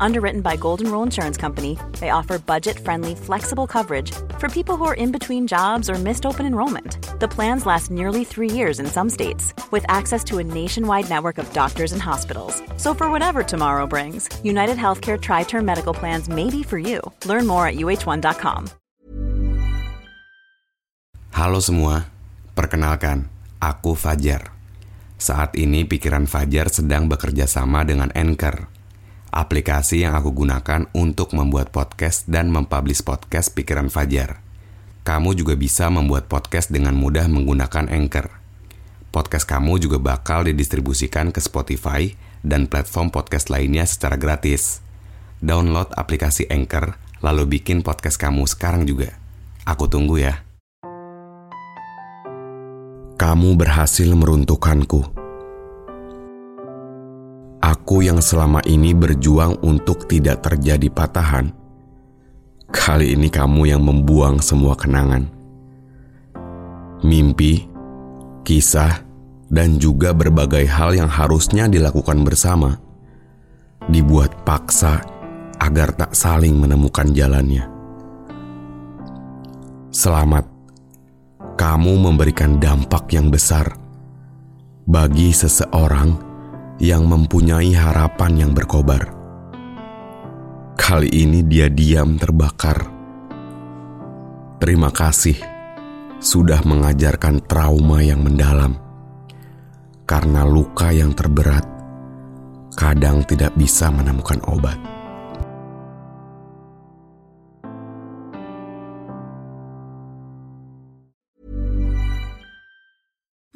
Underwritten by Golden Rule Insurance Company, they offer budget friendly, flexible coverage for people who are in between jobs or missed open enrollment. The plans last nearly three years in some states, with access to a nationwide network of doctors and hospitals. So, for whatever tomorrow brings, United Healthcare Tri Term Medical Plans may be for you. Learn more at uh1.com. Halo semua, perkenalkan, aku Fajar. Saat ini pikiran Fajar sedang bekerja sama dengan Anchor aplikasi yang aku gunakan untuk membuat podcast dan mempublish podcast Pikiran Fajar. Kamu juga bisa membuat podcast dengan mudah menggunakan Anchor. Podcast kamu juga bakal didistribusikan ke Spotify dan platform podcast lainnya secara gratis. Download aplikasi Anchor, lalu bikin podcast kamu sekarang juga. Aku tunggu ya. Kamu berhasil meruntuhkanku Aku yang selama ini berjuang untuk tidak terjadi patahan. Kali ini kamu yang membuang semua kenangan. Mimpi, kisah, dan juga berbagai hal yang harusnya dilakukan bersama dibuat paksa agar tak saling menemukan jalannya. Selamat, kamu memberikan dampak yang besar bagi seseorang yang mempunyai harapan yang berkobar. Kali ini dia diam terbakar. Terima kasih sudah mengajarkan trauma yang mendalam, karena luka yang terberat kadang tidak bisa menemukan obat.